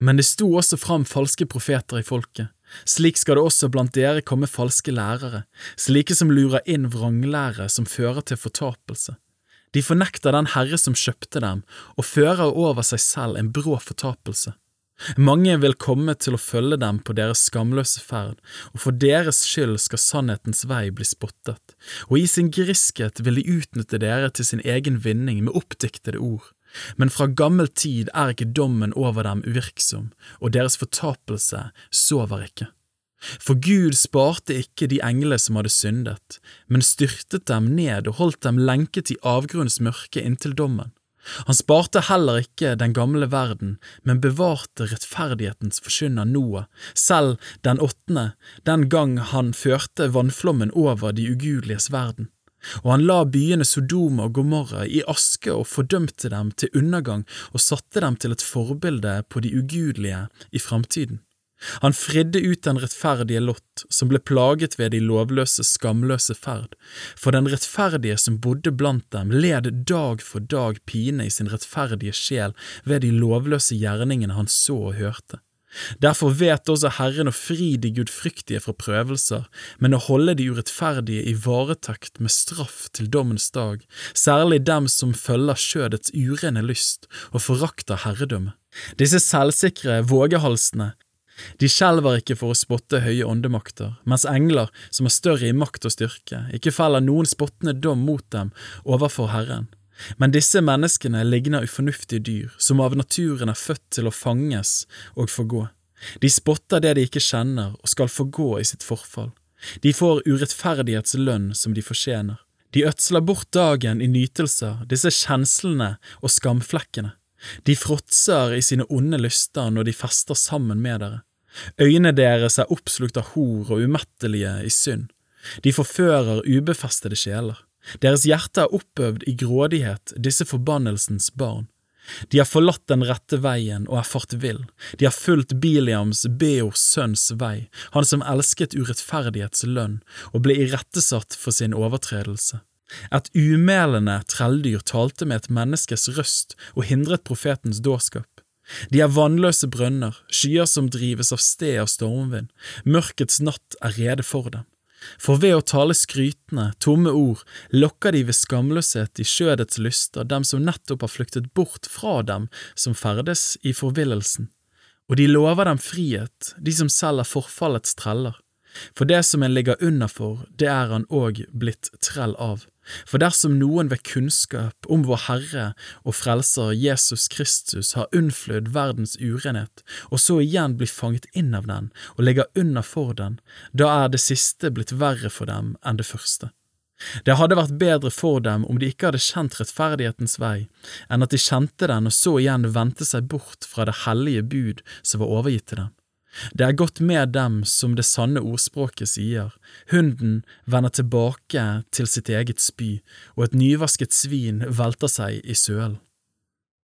Men det sto også fram falske profeter i folket. Slik skal det også blant dere komme falske lærere, slike som lurer inn vranglære som fører til fortapelse. De fornekter den Herre som kjøpte dem, og fører over seg selv en brå fortapelse. Mange vil komme til å følge dem på deres skamløse ferd, og for deres skyld skal sannhetens vei bli spottet, og i sin griskhet vil de utnytte dere til sin egen vinning med oppdiktede ord. Men fra gammel tid er ikke dommen over dem uvirksom, og deres fortapelse sover ikke. For Gud sparte ikke de englene som hadde syndet, men styrtet dem ned og holdt dem lenket i avgrunnens mørke inntil dommen. Han sparte heller ikke den gamle verden, men bevarte rettferdighetens forkynner Noah, selv den åttende, den gang han førte vannflommen over de ugudeliges verden. Og han la byene Sodoma og Gomorra i aske og fordømte dem til undergang og satte dem til et forbilde på de ugudelige i framtiden. Han fridde ut den rettferdige Lott, som ble plaget ved de lovløse, skamløse ferd, for den rettferdige som bodde blant dem, led dag for dag pine i sin rettferdige sjel ved de lovløse gjerningene han så og hørte. Derfor vet også Herren å fri de gudfryktige fra prøvelser, men å holde de urettferdige i varetekt med straff til dommens dag, særlig dem som følger skjødets urene lyst og forakter herredømme. Disse selvsikre vågehalsene de skjelver ikke for å spotte høye åndemakter, mens engler, som er større i makt og styrke, ikke feller noen spottende dom mot dem overfor Herren. Men disse menneskene ligner ufornuftige dyr, som av naturen er født til å fanges og forgå. De spotter det de ikke kjenner og skal forgå i sitt forfall. De får urettferdighetslønn som de fortjener. De ødsler bort dagen i nytelser, disse kjenslene og skamflekkene. De fråtser i sine onde lyster når de fester sammen med dere. Øynene deres er oppslukt av hor og umettelige i synd. De forfører ubefestede sjeler. Deres hjerte er oppøvd i grådighet, disse forbannelsens barn. De har forlatt den rette veien og er fart vill. De har fulgt Biliams, Beors sønns vei, han som elsket urettferdighets lønn og ble irettesatt for sin overtredelse. Et umælende trelldyr talte med et menneskes røst og hindret profetens dårskap. De er vannløse brønner, skyer som drives av sted av stormvind, mørkets natt er rede for dem. For ved å tale skrytende, tomme ord lokker de ved skamløshet i skjødets lyster dem som nettopp har flyktet bort fra dem som ferdes i forvillelsen, og de lover dem frihet, de som selv er forfallets treller. For det som en ligger under for, det er han òg blitt trell av. For dersom noen ved kunnskap om vår Herre og Frelser Jesus Kristus har unnfløyd verdens urenhet, og så igjen blir fanget inn av den og ligger under for den, da er det siste blitt verre for dem enn det første. Det hadde vært bedre for dem om de ikke hadde kjent rettferdighetens vei, enn at de kjente den og så igjen vendte seg bort fra det hellige bud som var overgitt til dem. Det er godt med dem som det sanne ordspråket sier, hunden vender tilbake til sitt eget spy, og et nyvasket svin velter seg i sølen.